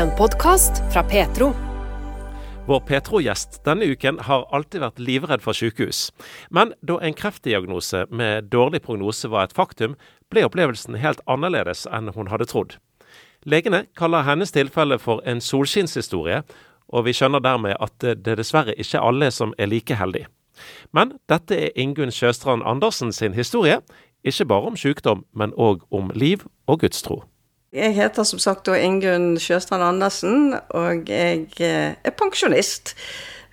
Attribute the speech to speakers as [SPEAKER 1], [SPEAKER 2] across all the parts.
[SPEAKER 1] En podkast fra Petro.
[SPEAKER 2] Vår Petro-gjest denne uken har alltid vært livredd for sykehus. Men da en kreftdiagnose med dårlig prognose var et faktum, ble opplevelsen helt annerledes enn hun hadde trodd. Legene kaller hennes tilfelle for en solskinnshistorie, og vi skjønner dermed at det dessverre ikke er alle som er like heldige. Men dette er Ingunn Sjøstrand Andersen sin historie, ikke bare om sykdom, men òg om liv og gudstro.
[SPEAKER 3] Jeg heter som sagt da Ingunn Sjøstrand Andersen, og jeg eh, er pensjonist.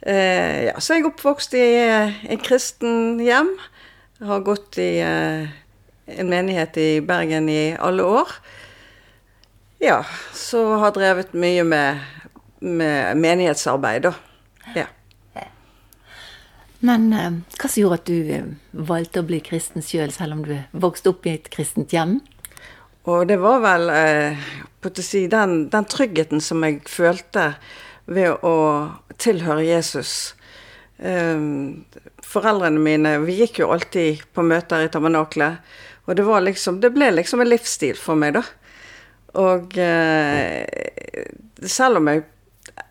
[SPEAKER 3] Eh, ja, så er jeg oppvokst i en kristen hjem. Har gått i eh, en menighet i Bergen i alle år. Ja, så har drevet mye med, med menighetsarbeid, da. Ja.
[SPEAKER 4] Men eh, hva som gjorde at du eh, valgte å bli kristen sjøl, selv, selv om du vokste opp i et kristent hjem?
[SPEAKER 3] Og det var vel eh, si, den, den, tryggheten som jeg følte ved å tilhøre Jesus. Eh, foreldrene mine Vi gikk jo alltid på møter i tabernaklet. Og det, liksom, det ble liksom en livsstil for meg, da. Og eh, selv om jeg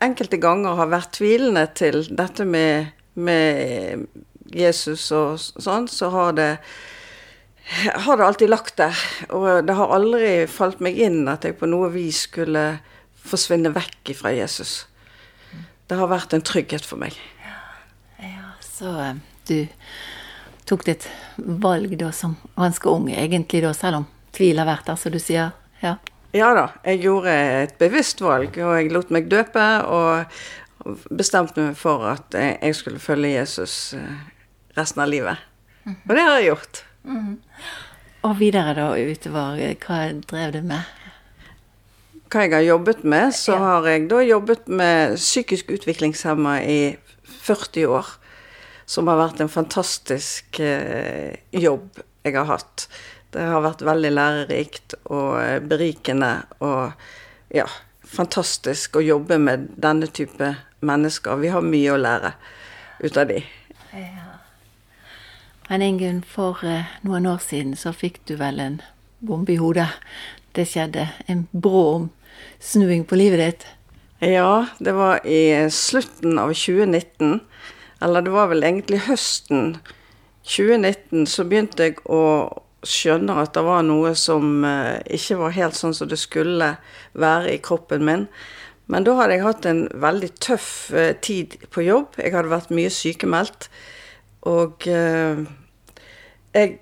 [SPEAKER 3] enkelte ganger har vært tvilende til dette med med Jesus og sånn, så har det, har det alltid lagt der. Og det har aldri falt meg inn at jeg på noe vis skulle forsvinne vekk fra Jesus. Det har vært en trygghet for meg.
[SPEAKER 4] Ja, ja Så eh, du tok ditt valg da som ganske ung, egentlig da, selv om tvil har vært der, som du sier? Ja.
[SPEAKER 3] Ja da, jeg gjorde et bevisst valg, og jeg lot meg døpe. Og bestemte meg for at jeg skulle følge Jesus eh, resten av livet. Og det har jeg gjort. Mm.
[SPEAKER 4] Og videre da utover, hva drev du med?
[SPEAKER 3] Hva jeg har jobbet med, så ja. har jeg da jobbet med psykisk utviklingshemma i 40 år. Som har vært en fantastisk eh, jobb jeg har hatt. Det har vært veldig lærerikt og eh, berikende og ja, fantastisk å jobbe med denne type mennesker. Vi har mye å lære ut av de. Ja.
[SPEAKER 4] Men Ingunn, for uh, noen år siden så fikk du vel en bombe i hodet. Det skjedde en brå omsnuing på livet ditt.
[SPEAKER 3] Ja, det var i slutten av 2019. Eller det var vel egentlig høsten 2019 så begynte jeg å skjønne at det var noe som uh, ikke var helt sånn som det skulle være i kroppen min. Men da hadde jeg hatt en veldig tøff eh, tid på jobb. Jeg hadde vært mye sykemeldt. Og eh, jeg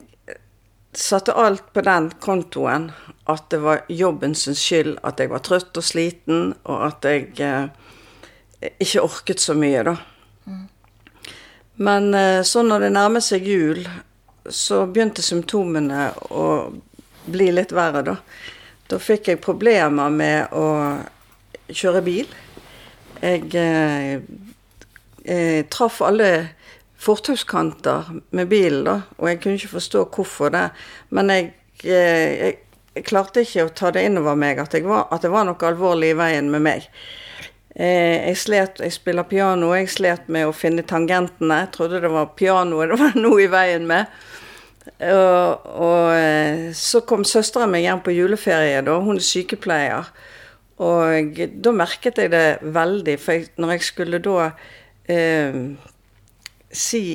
[SPEAKER 3] satte alt på den kontoen at det var jobbens skyld at jeg var trøtt og sliten, og at jeg eh, ikke orket så mye, da. Mm. Men eh, så når det nærmet seg jul, så begynte symptomene å bli litt verre, da. Da fikk jeg problemer med å kjøre bil. Jeg, jeg eh, traff alle fortauskanter med bilen, da, og jeg kunne ikke forstå hvorfor det. Men jeg, eh, jeg, jeg klarte ikke å ta det innover meg at, var, at, det var noe alvorlig i veien med meg. Eh, jeg slet, jeg spiller piano, jeg slet med å finne tangentene. Jeg trodde det var pianoet det var noe i veien med. Og, og så kom søsteren min hjem på juleferie, da. Hun er sykepleier. Og da merket jeg det veldig, for når jeg skulle da eh, si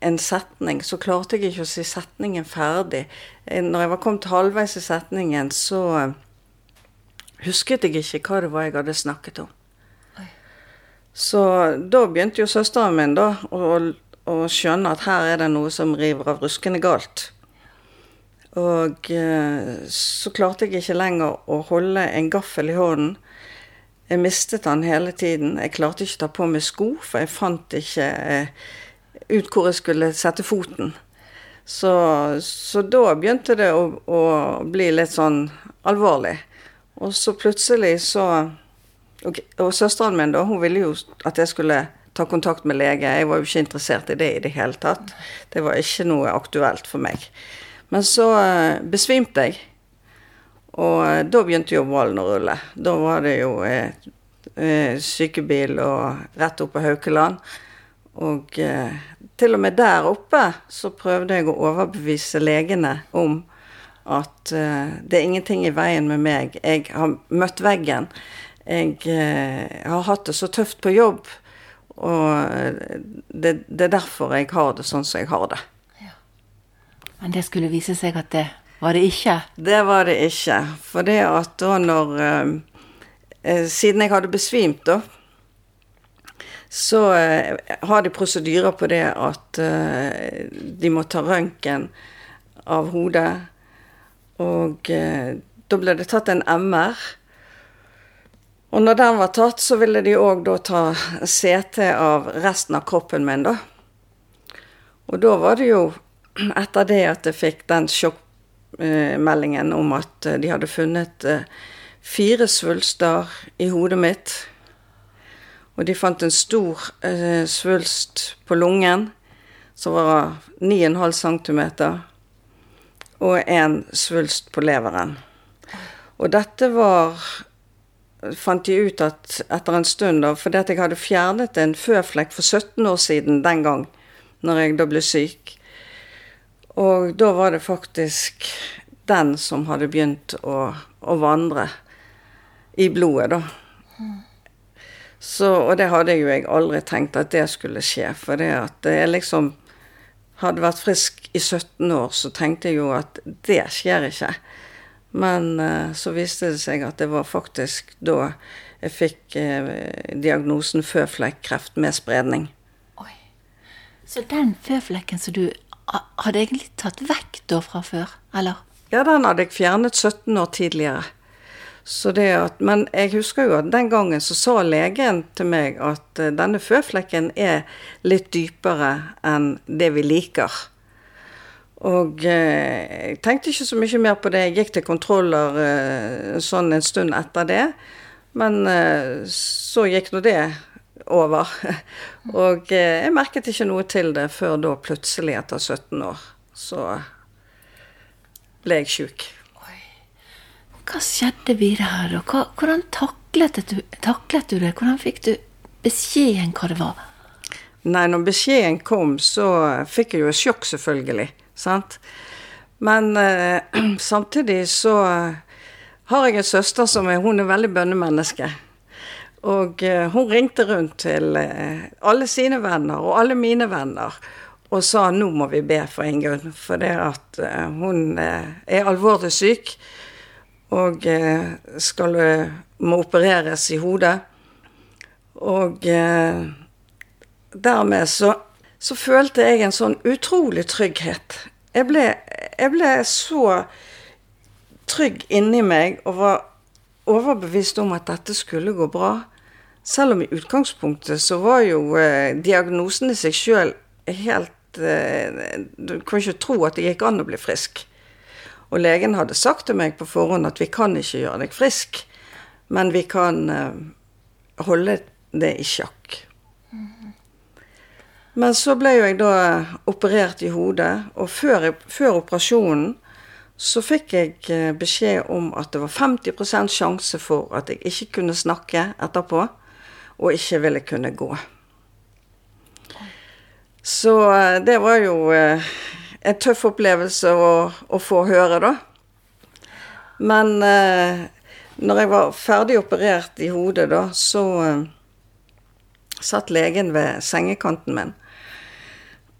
[SPEAKER 3] en setning, så klarte jeg ikke å si setningen ferdig. Eh, når jeg var kommet halvveis i setningen, så eh, husket jeg ikke hva det var jeg hadde snakket om. Så da begynte jo søsteren min da å, å skjønne at her er det noe som river av ruskende galt. Og eh, så klarte jeg ikke lenger å holde en gaffel i hånden. Jeg mistet den hele tiden. Jeg klarte ikke å ta på meg sko, for jeg fant ikke eh, ut hvor jeg skulle sette foten. Så, så da begynte det å, å, bli litt sånn alvorlig. Og så plutselig så Og, og søsteren min, da, hun ville jo at jeg skulle ta kontakt med lege. Jeg var jo ikke interessert i det i det hele tatt. Det var ikke noe aktuelt for meg. Men så eh, besvimte jeg. Og eh, da begynte jo ballen å rulle. Da var det jo eh, eh, sykebil og rett opp på Haukeland. Og eh, til og med der oppe så prøvde jeg å overbevise legene om at uh, det er ingenting i veien med meg. Jeg har møtt veggen. jeg uh, har hatt det så tøft på jobb. Og eh, det, det, er derfor jeg har det sånn som jeg har det. Ja.
[SPEAKER 4] Men det skulle vise seg at det var det ikke?
[SPEAKER 3] Det var det ikke. For det at da når uh, Siden jeg hadde besvimt, da, så eh, har de prosedyrer på det at eh, de må ta røntgen av hodet. Og da ble det tatt en MR. Og når den var tatt, så ville de òg da ta CT av resten av kroppen min, da. Og da var det jo etter det at jeg fikk den sjokkmeldingen om at de hadde funnet eh, fire svulster i hodet mitt. Og de fant en stor eh, svulst på lungen som var 9,5 cm, og en svulst på leveren. Og dette var fant de ut at etter en stund, da, fordi at jeg hadde fjernet en føflekk for 17 år siden den gang, når jeg da ble syk. Og da var det faktisk den som hadde begynt å, å vandre i blodet, da. Så, og det hadde jo jeg aldri tenkt at det skulle skje. For det at jeg liksom hadde vært frisk i 17 år, så tenkte jeg jo at det skjer ikke. Men uh, så viste det seg at det var faktisk da jeg fikk uh, diagnosen føflekkreft med spredning. Oi.
[SPEAKER 4] Så den føflekken som du hadde egentlig tatt vekk da fra før, eller?
[SPEAKER 3] Ja, den hadde jeg fjernet 17 år tidligere. At, men jeg husker jo at den gangen så sa legen til meg at uh, denne føflekken er litt dypere enn det vi liker. Og eh, jeg tenkte ikke så mye mer på det. Jeg gikk til kontroller eh, sånn en stund etter det. Men eh, så gikk nå det over. og eh, jeg merket ikke noe til det før da plutselig, etter 17 år, så ble jeg sjuk.
[SPEAKER 4] Hva skjedde videre da? Hvordan taklet du, taklet du det? Hvordan fikk du beskjeden hva det var?
[SPEAKER 3] Nei, når beskjeden kom, så fikk jeg jo sjokk, selvfølgelig. Sant? Men eh, samtidig så har jeg en søster som er, hun er veldig bønnemenneske. Og eh, hun ringte rundt til eh, alle sine venner og alle mine venner og sa nå må vi be for Ingunn, for det at eh, hun eh, er alvorlig syk og eh, skal må opereres i hodet. Og dermed så så følte jeg en sånn utrolig trygghet. Jeg ble, jeg ble så trygg inni meg og var overbevist om at dette skulle gå bra. Selv om i utgangspunktet så var jo eh, diagnosen i seg sjøl helt eh, Du kan ikke tro at det gikk an å bli frisk. Og legen hadde sagt til meg på forhånd at vi kan ikke gjøre deg frisk, men vi kan eh, holde det i sjakk. Men så ble jo jeg da operert i hodet, og før, før operasjonen så fikk jeg eh, beskjed om at det var 50% sjanse for at jeg ikke kunne snakke etterpå, og ikke ville kunne gå. Så eh, det var jo en tøff opplevelse å, å få høre, da. Men når jeg var ferdig operert i hodet, da, så satt legen ved sengekanten min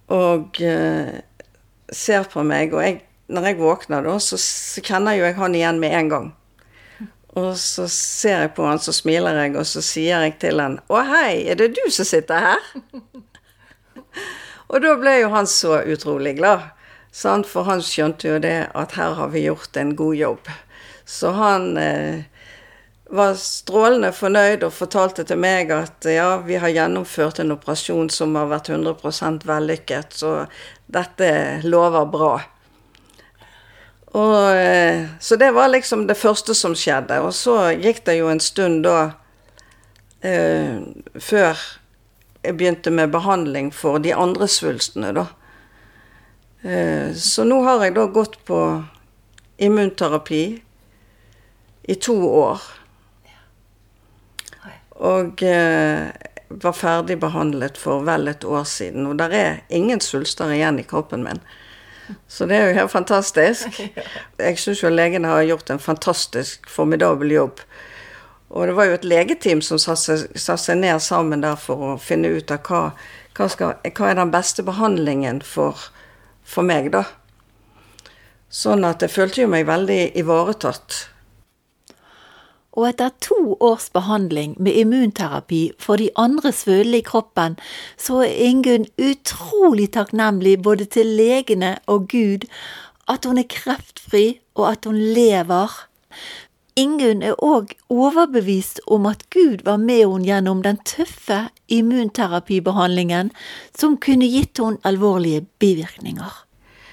[SPEAKER 3] og eh, ser på meg. Og jeg, når jeg våkner, da, så, så, kjenner jo jeg han igjen med en gang. Og så ser jeg på han, så smiler jeg, og så sier jeg til han 'Å, hei, er det du som sitter her?' Og da ble jo han så utrolig glad. Sant? For han skjønte jo det at her har vi gjort en god jobb. Så han eh, var strålende fornøyd og fortalte til meg at ja, vi har gjennomført en operasjon som har vært 100% vellykket, så dette lover bra. Og, eh, så det var liksom det første som skjedde. Og så gikk det jo en stund da eh, før jeg begynte med behandling for de andre svulstene, da. Eh, så nå har jeg da gått på immunterapi i to år. Og eh, var ferdig behandlet for vel et år siden. Og der er ingen svulster igjen i kroppen min. Så det er jo helt fantastisk. Jeg syns jo legene har gjort en fantastisk, formidabel jobb. Og det var jo et legeteam som satte seg, ned sammen der for å finne ut av hva, hva, skal, hva er den beste behandlingen for, for meg, da. Sånn at jeg følte jo meg veldig ivaretatt.
[SPEAKER 4] Og etter to års behandling med immunterapi for de andre svølene i kroppen, så er Ingunn utrolig takknemlig både til legene og Gud at hun er kreftfri, og at hun lever. Ingunn er òg overbevist om at Gud var med henne gjennom den tøffe immunterapibehandlingen som kunne gitt henne alvorlige bivirkninger.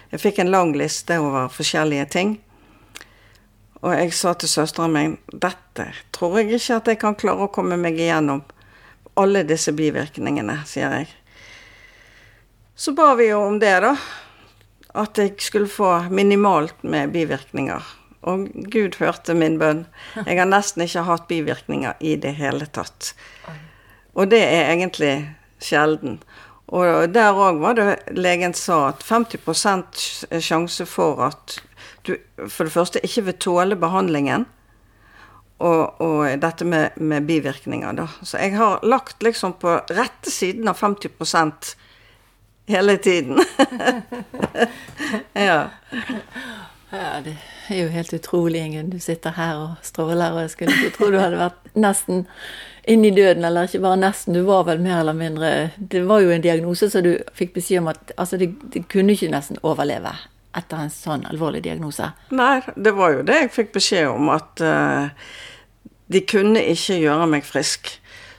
[SPEAKER 3] Jeg fikk en lang liste over forskjellige ting. Og jeg sa til søstera mi dette tror jeg ikke at jeg kan klare å komme meg igjennom. Alle disse bivirkningene, sier jeg. Så ba vi jo om det, da. At jeg skulle få minimalt med bivirkninger. Og Gud hørte min bønn. Jeg har nesten ikke hatt bivirkninger i det hele tatt. Og det er egentlig sjelden. Og der òg var det legen sa at 50 sjanse for at du for det første ikke vil tåle behandlingen. Og, og dette med, med, bivirkninger, da. Så jeg har lagt liksom på rette siden av 50% hele tiden. ja.
[SPEAKER 4] Ja. Det er jo helt utrolig, Ingunn. Du sitter her og stråler, og jeg skulle ikke tro du hadde vært nesten inn i døden, eller ikke bare nesten, du var vel mer eller mindre Det var jo en diagnose så du fikk beskjed om at altså, det, det kunne ikke nesten overleve etter en sånn alvorlig diagnose?
[SPEAKER 3] Nei, det var jo det jeg fikk beskjed om, at uh, de kunne ikke gjøre meg frisk.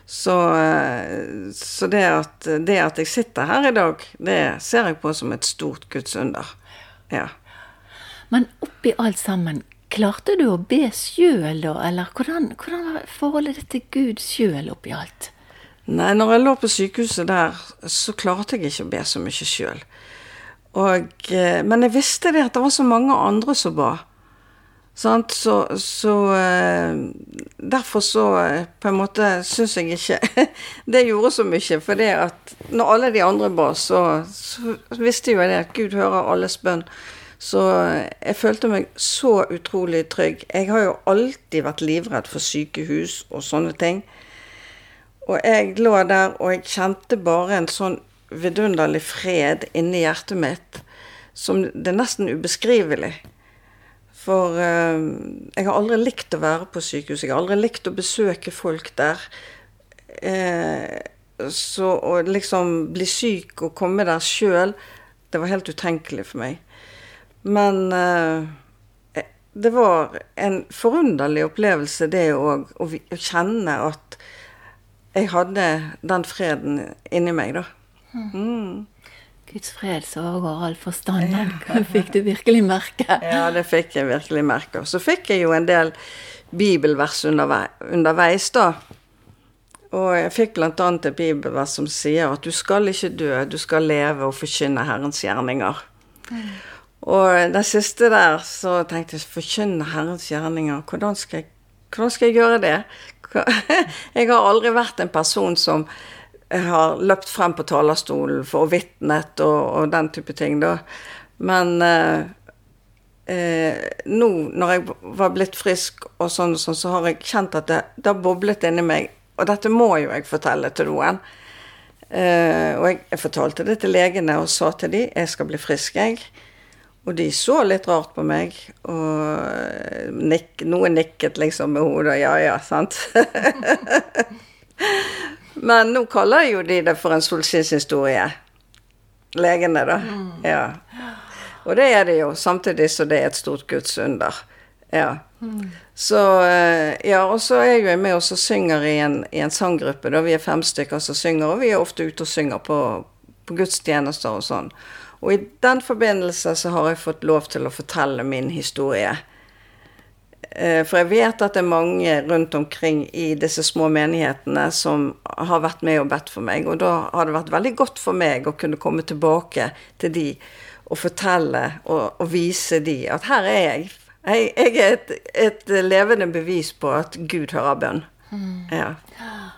[SPEAKER 3] Så, uh, så det, at, det, at, jeg sitter her i dag, det ser jeg på som et stort gudsunder. Ja.
[SPEAKER 4] Men oppi alt sammen, klarte du å be sjøl da, eller hvordan, hvordan var forholdet ditt til Gud sjøl oppi alt?
[SPEAKER 3] Nei, når jeg lå på sykehuset der, så klarte jeg ikke å be så mye sjøl. Eh, men jeg visste det at det var så mange andre som ba. Så, så eh, Derfor så eh, på en måte syns jeg ikke det gjorde så mye. For det at når alle de andre ba, så, så visste jo jeg det at Gud hører alles bønn. Så jeg følte meg så utrolig trygg. Jeg har jo alltid vært livredd for sykehus og sånne ting. Og jeg lå der, og jeg kjente bare en sånn vidunderlig fred inni hjertet mitt som det er nesten ubeskrivelig. For eh, jeg har aldri likt å være på sykehus. Jeg har aldri likt å besøke folk der. Eh, så å liksom bli syk og komme der sjøl, det var helt utenkelig for meg. Men uh, det var en forunderlig opplevelse, det òg, å kjenne at jeg hadde den freden inni meg, da.
[SPEAKER 4] Mm. Guds fred som overgår all forstand, den fikk du virkelig merke.
[SPEAKER 3] Ja, det fikk jeg virkelig merke. Så fikk jeg jo en del bibelvers underveis, da. Og jeg fikk bl.a. et bibelvers som sier at du skal ikke dø, du skal leve og forkynne Herrens gjerninger. Mm. Og det siste der så tenkte jeg forkynne Herrens gjerninger, hvordan skal jeg, hvordan skal jeg gjøre det? Jeg har aldri vært en person som har løpt frem på talerstolen for vitnet og, og den type ting, da. Men eh, eh, nå når jeg var blitt frisk og sånn og sånn, så har jeg kjent at det, det har boblet inni meg. Og dette må jo jeg fortelle til noen. Eh, og jeg, jeg, fortalte det til legene og sa til dem jeg skal bli frisk, jeg. Og de så litt rart på meg, og eh, nik, noen nikket liksom med hodet. Ja ja, sant. Men nå kaller jo de det for en solskinnshistorie. Legene, da. Mm. Ja. Og det er det jo, samtidig som det er et stort gudsunder. Ja. Mm. Så eh, Ja, og så er jo jeg med og synger i en, i en sanggruppe. da Vi er fem stykker som synger, og vi er ofte ute og synger på, på gudstjenester og sånn. Og i den forbindelse så har jeg fått lov til å fortelle min historie. Eh, for jeg vet at det er mange rundt omkring i disse små menighetene som har vært med og bedt for meg. Og da har det vært veldig godt for meg å kunne komme tilbake til de og fortelle og, og vise de at her er jeg. Jeg, jeg er et, et, levende bevis på at Gud hører bønn. Mm. Ja.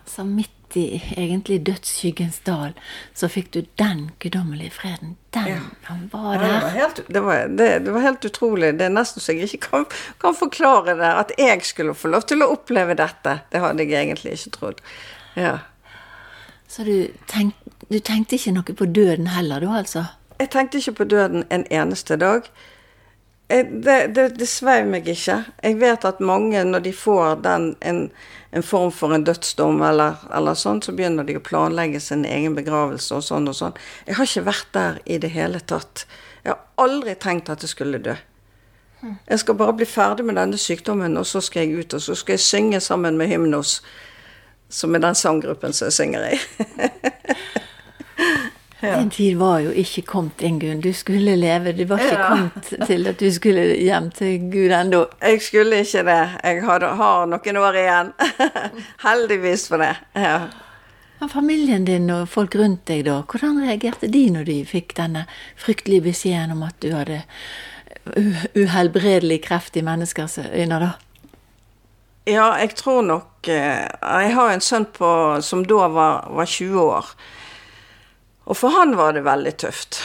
[SPEAKER 4] Så midt midt i egentlig dødsskyggens dal, så fikk du den guddommelige freden. Den
[SPEAKER 3] Ja.
[SPEAKER 4] han var
[SPEAKER 3] Ja, det,
[SPEAKER 4] der.
[SPEAKER 3] var helt, det, var, det, det var helt utrolig. Det er nesten så jeg ikke kan, kan forklare det. At jeg skulle få lov til å oppleve dette. Det hadde jeg egentlig ikke trodd. Ja.
[SPEAKER 4] Så du, tenk, du tenkte ikke noe på døden heller, du altså?
[SPEAKER 3] Jeg tenkte ikke på døden en eneste dag. Jeg, det, det, det sveiv meg ikke. Jeg vet at mange, når de får den, en, en form for en dødsdom eller, eller sånn, så begynner de å planlegge sin egen begravelse og sånn og sånn. Jeg har ikke vært der i det hele tatt. Jeg har aldri tenkt at jeg skulle dø. Jeg skal bare bli ferdig med denne sykdommen, og så skal jeg ut, og så skal jeg synge sammen med Hymnos, som er den sanggruppen som jeg synger i.
[SPEAKER 4] Din tid var jo ikke kommet, Ingunn. Du skulle leve. Du var ikke
[SPEAKER 3] Ja.
[SPEAKER 4] kommet til at du skulle hjem til Gud ennå.
[SPEAKER 3] Jeg skulle ikke det. Jeg har, har noen år igjen. Heldigvis for det. Ja.
[SPEAKER 4] Men familien din og folk rundt deg, da, hvordan reagerte de når de fikk denne fryktelige beskjeden om at du hadde uhelbredelig kreft i menneskers øyne, da?
[SPEAKER 3] ja, jeg tror nok eh, Jeg har en sønn på, som da var, var 20 år. Og for han var det veldig tøft.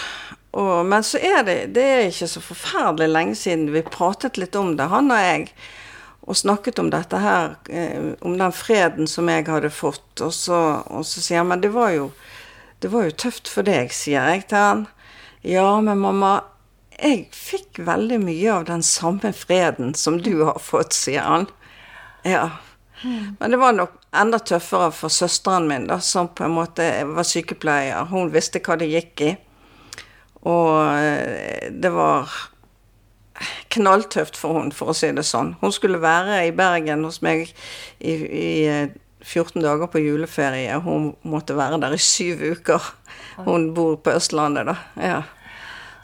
[SPEAKER 3] Og, men så er det, det er ikke så forferdelig lenge siden vi pratet litt om det, han og jeg. Og snakket om dette her, eh, om den freden som jeg hadde fått. Og så, og så sier han men det var jo det var jo tøft for deg, sier jeg til han. Ja, men mamma, jeg fikk veldig mye av den samme freden som du har fått, sier han. Ja. Men det var nok enda tøffere for søsteren min, da, som på en måte var sykepleier. Hun visste hva det gikk i. Og eh, det var knalltøft for hun, for å si det sånn. Hun skulle være i Bergen hos meg i, i eh, 14 dager på juleferie. Hun måtte være der i syv uker. Hun bor på Østlandet, da. Ja.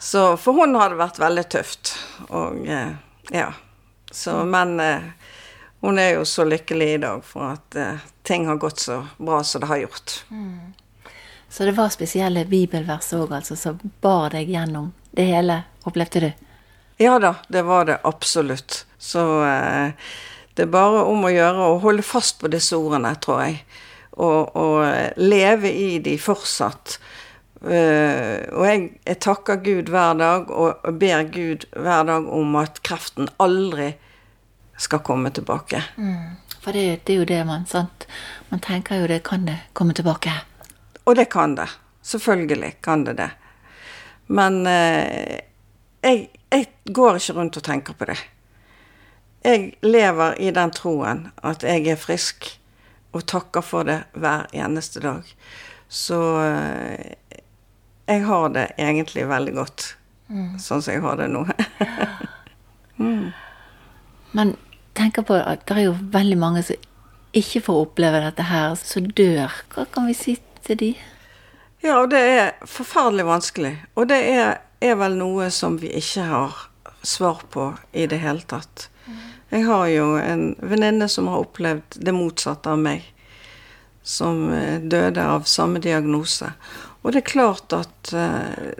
[SPEAKER 3] Så for hun har det vært veldig tøft. Og eh, ja. Så, men eh, hun er jo så lykkelig i dag for at eh, ting har gått så bra som det har gjort.
[SPEAKER 4] Så det var spesielle bibelvers òg, altså, som bar deg gjennom det hele, opplevde du?
[SPEAKER 3] Ja da, det var det absolutt. Så eh, det er bare om å gjøre å holde fast på disse ordene, tror jeg. Og, og eh, leve i de fortsatt. Uh, og jeg, jeg takker Gud hver dag og ber Gud hver dag om at kreften aldri skal komme tilbake.
[SPEAKER 4] For det, det er jo det man sant? Man tenker jo det kan det komme tilbake.
[SPEAKER 3] Og det kan det. Selvfølgelig kan det det. Men eh, jeg, jeg går ikke rundt og tenker på det. Jeg lever i den troen at jeg er frisk, og takker for det hver eneste dag. Så eh, jeg har det egentlig veldig godt, sånn som jeg har det nå.
[SPEAKER 4] Men tenker på at det er jo veldig mange som ikke får oppleve dette her, som dør. Hva kan vi si til de?
[SPEAKER 3] Ja, og det er forferdelig vanskelig. Og det er, er vel noe som vi ikke har svar på i det hele tatt. Jeg har jo en venninne som har opplevd det motsatte av meg. Som eh, døde av samme diagnose. Og det er klart at eh,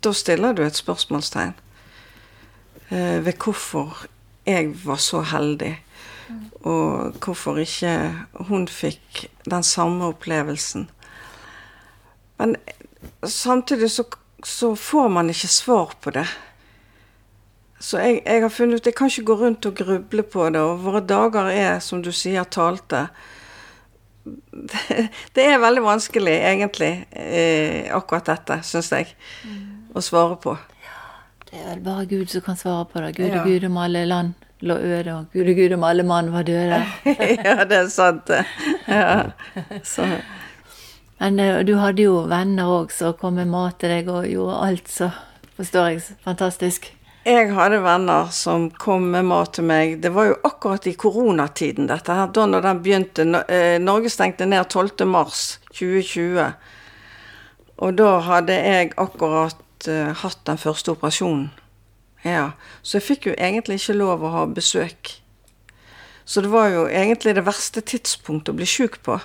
[SPEAKER 3] da stiller du et spørsmålstegn eh, ved hvorfor jeg var så heldig. Og hvorfor ikke hun fikk den samme opplevelsen. Men samtidig så, så får man ikke svar på det. Så jeg, jeg har funnet ut Jeg kan ikke gå rundt og gruble på det. Og våre dager er, som du sier, talte. Det, det er veldig vanskelig, egentlig, eh, akkurat dette, syns jeg, å svare på.
[SPEAKER 4] Det er vel bare Gud som kan svare på det. Gud
[SPEAKER 3] Ja.
[SPEAKER 4] Gud om alle land lå øde, og Gud og Gud om alle mann var døde.
[SPEAKER 3] ja, det er sant, det. Ja. Så
[SPEAKER 4] Men eh, du hadde jo venner òg som kom med mat til deg og gjorde alt så forstår jeg fantastisk.
[SPEAKER 3] Jeg hadde venner som kom med mat til meg. Det var jo akkurat i koronatiden, dette her. Da når den begynte. Eh, Norge stengte ned 12. mars 2020. Og da hadde jeg akkurat eh, hatt den første operasjonen. Ja. Så jeg fikk jo egentlig ikke lov å ha besøk. Så det var jo egentlig det verste tidspunktet å bli sjuk på.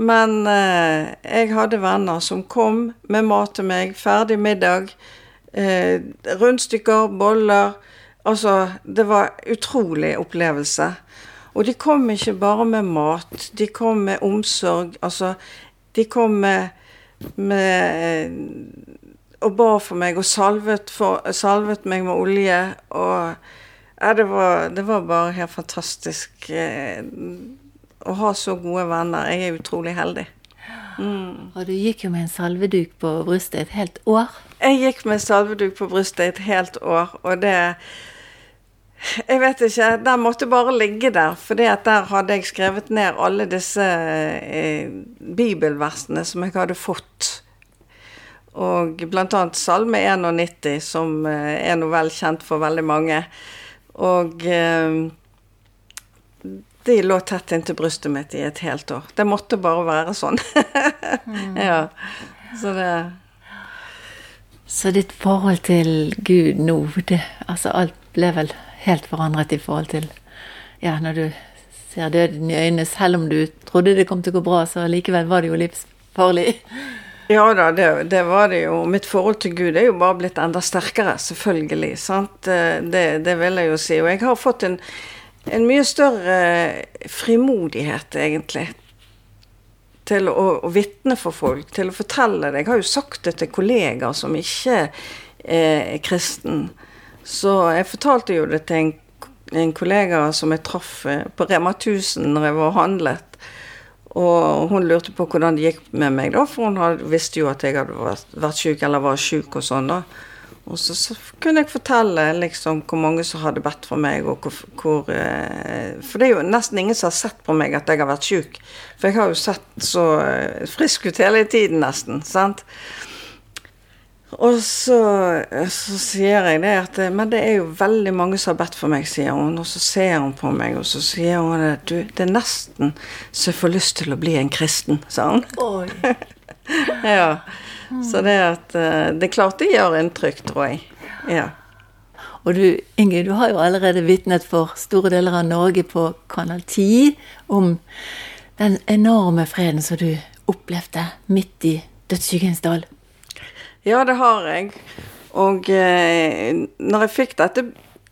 [SPEAKER 3] Men eh, jeg hadde venner som kom med mat til meg, ferdig middag, eh, rundstykker, boller Altså, det var utrolig opplevelse. Og de kom ikke bare med mat, de kom med omsorg. Altså, de kom med, med og ba for meg og salvet, for, salvet meg med olje. Og ja, det, var, det var bare helt fantastisk eh, å ha så gode venner. Jeg er utrolig heldig.
[SPEAKER 4] Mm. Og du gikk jo med en salveduk på brystet et helt år?
[SPEAKER 3] Jeg gikk med salveduk på brystet et helt år, og det jeg vet ikke. Den måtte bare ligge der. For der hadde jeg skrevet ned alle disse eh, bibelversene som jeg hadde fått og annet Salme 91, som eh, er noe vel kjent for veldig mange. Og eh, de lå tett inntil brystet mitt i et helt år. Det måtte bare være sånn. Ja. Så det
[SPEAKER 4] Så ditt forhold til Gud nå, det, altså alt ble vel helt forandret i forhold til Ja, når du ser døden i øynene, selv om du trodde det kom til å gå bra, så likevel var det jo livsfarlig.
[SPEAKER 3] Ja da, det, det, var det jo. Mitt forhold til Gud er jo bare blitt enda sterkere, selvfølgelig. Sant? Det, det vil jeg jo si. Og jeg har fått en, en mye større frimodighet, egentlig. Til å, å vitne for folk, til å fortelle det. Jeg har jo sagt det til kollegaer som ikke er kristen. Så jeg fortalte jo det til en, en kollega som jeg traff eh, på Rema 1000 når jeg var handlet. Og hun lurte på hvordan det gikk med meg, da, for hun visste jo at jeg hadde vært syk eller var syk og sånn. da. Og så, så, kunne jeg fortelle liksom hvor mange som hadde bedt for meg, og hvor, hvor eh, For det er jo nesten ingen som har sett på meg at jeg har vært syk. For jeg har jo sett så eh, frisk ut hele tiden, nesten. sant? Og så, så, sier jeg det at Men det er jo veldig mange som har bedt for meg, sier hun. Og så ser hun på meg, og så sier hun at du, det er nesten så jeg får lyst til å bli en kristen, sa hun. ja. Så det at eh, Det er klart det gjør inntrykk, tror jeg. Ja.
[SPEAKER 4] Og du, Inge, du har jo allerede vitnet for store deler av Norge på Kanal 10 om den enorme freden som du opplevde midt i dødssykehjemsdal. dal.
[SPEAKER 3] Ja, det har jeg. Og eh, når jeg fikk dette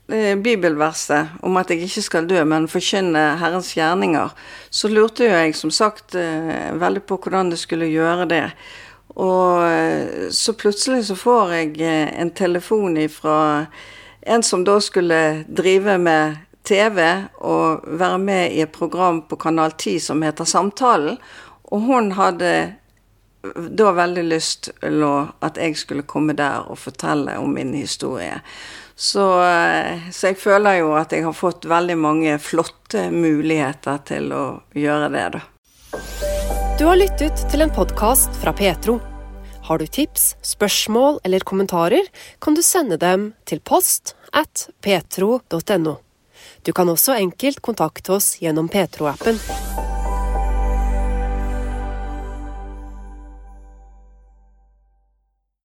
[SPEAKER 3] eh, bibelverset om at jeg ikke skal dø, men forkynne Herrens gjerninger, så lurte jo jeg som sagt eh, veldig på hvordan det skulle gjøre det. Og eh, så plutselig så får jeg en telefon ifra en som da skulle drive med TV og være med i et program på Kanal 10 som heter Samtalen. Og hun hadde da veldig lyst til at jeg skulle komme der og fortelle om min historie. Så, eh, så, jeg føler jo at jeg har fått veldig mange flotte muligheter til å gjøre det, da.
[SPEAKER 1] Du har lyttet til en podkast fra Petro. Har du tips, spørsmål eller kommentarer, kan du sende dem til post at petro.no. Du kan også enkelt kontakte oss gjennom Petro-appen.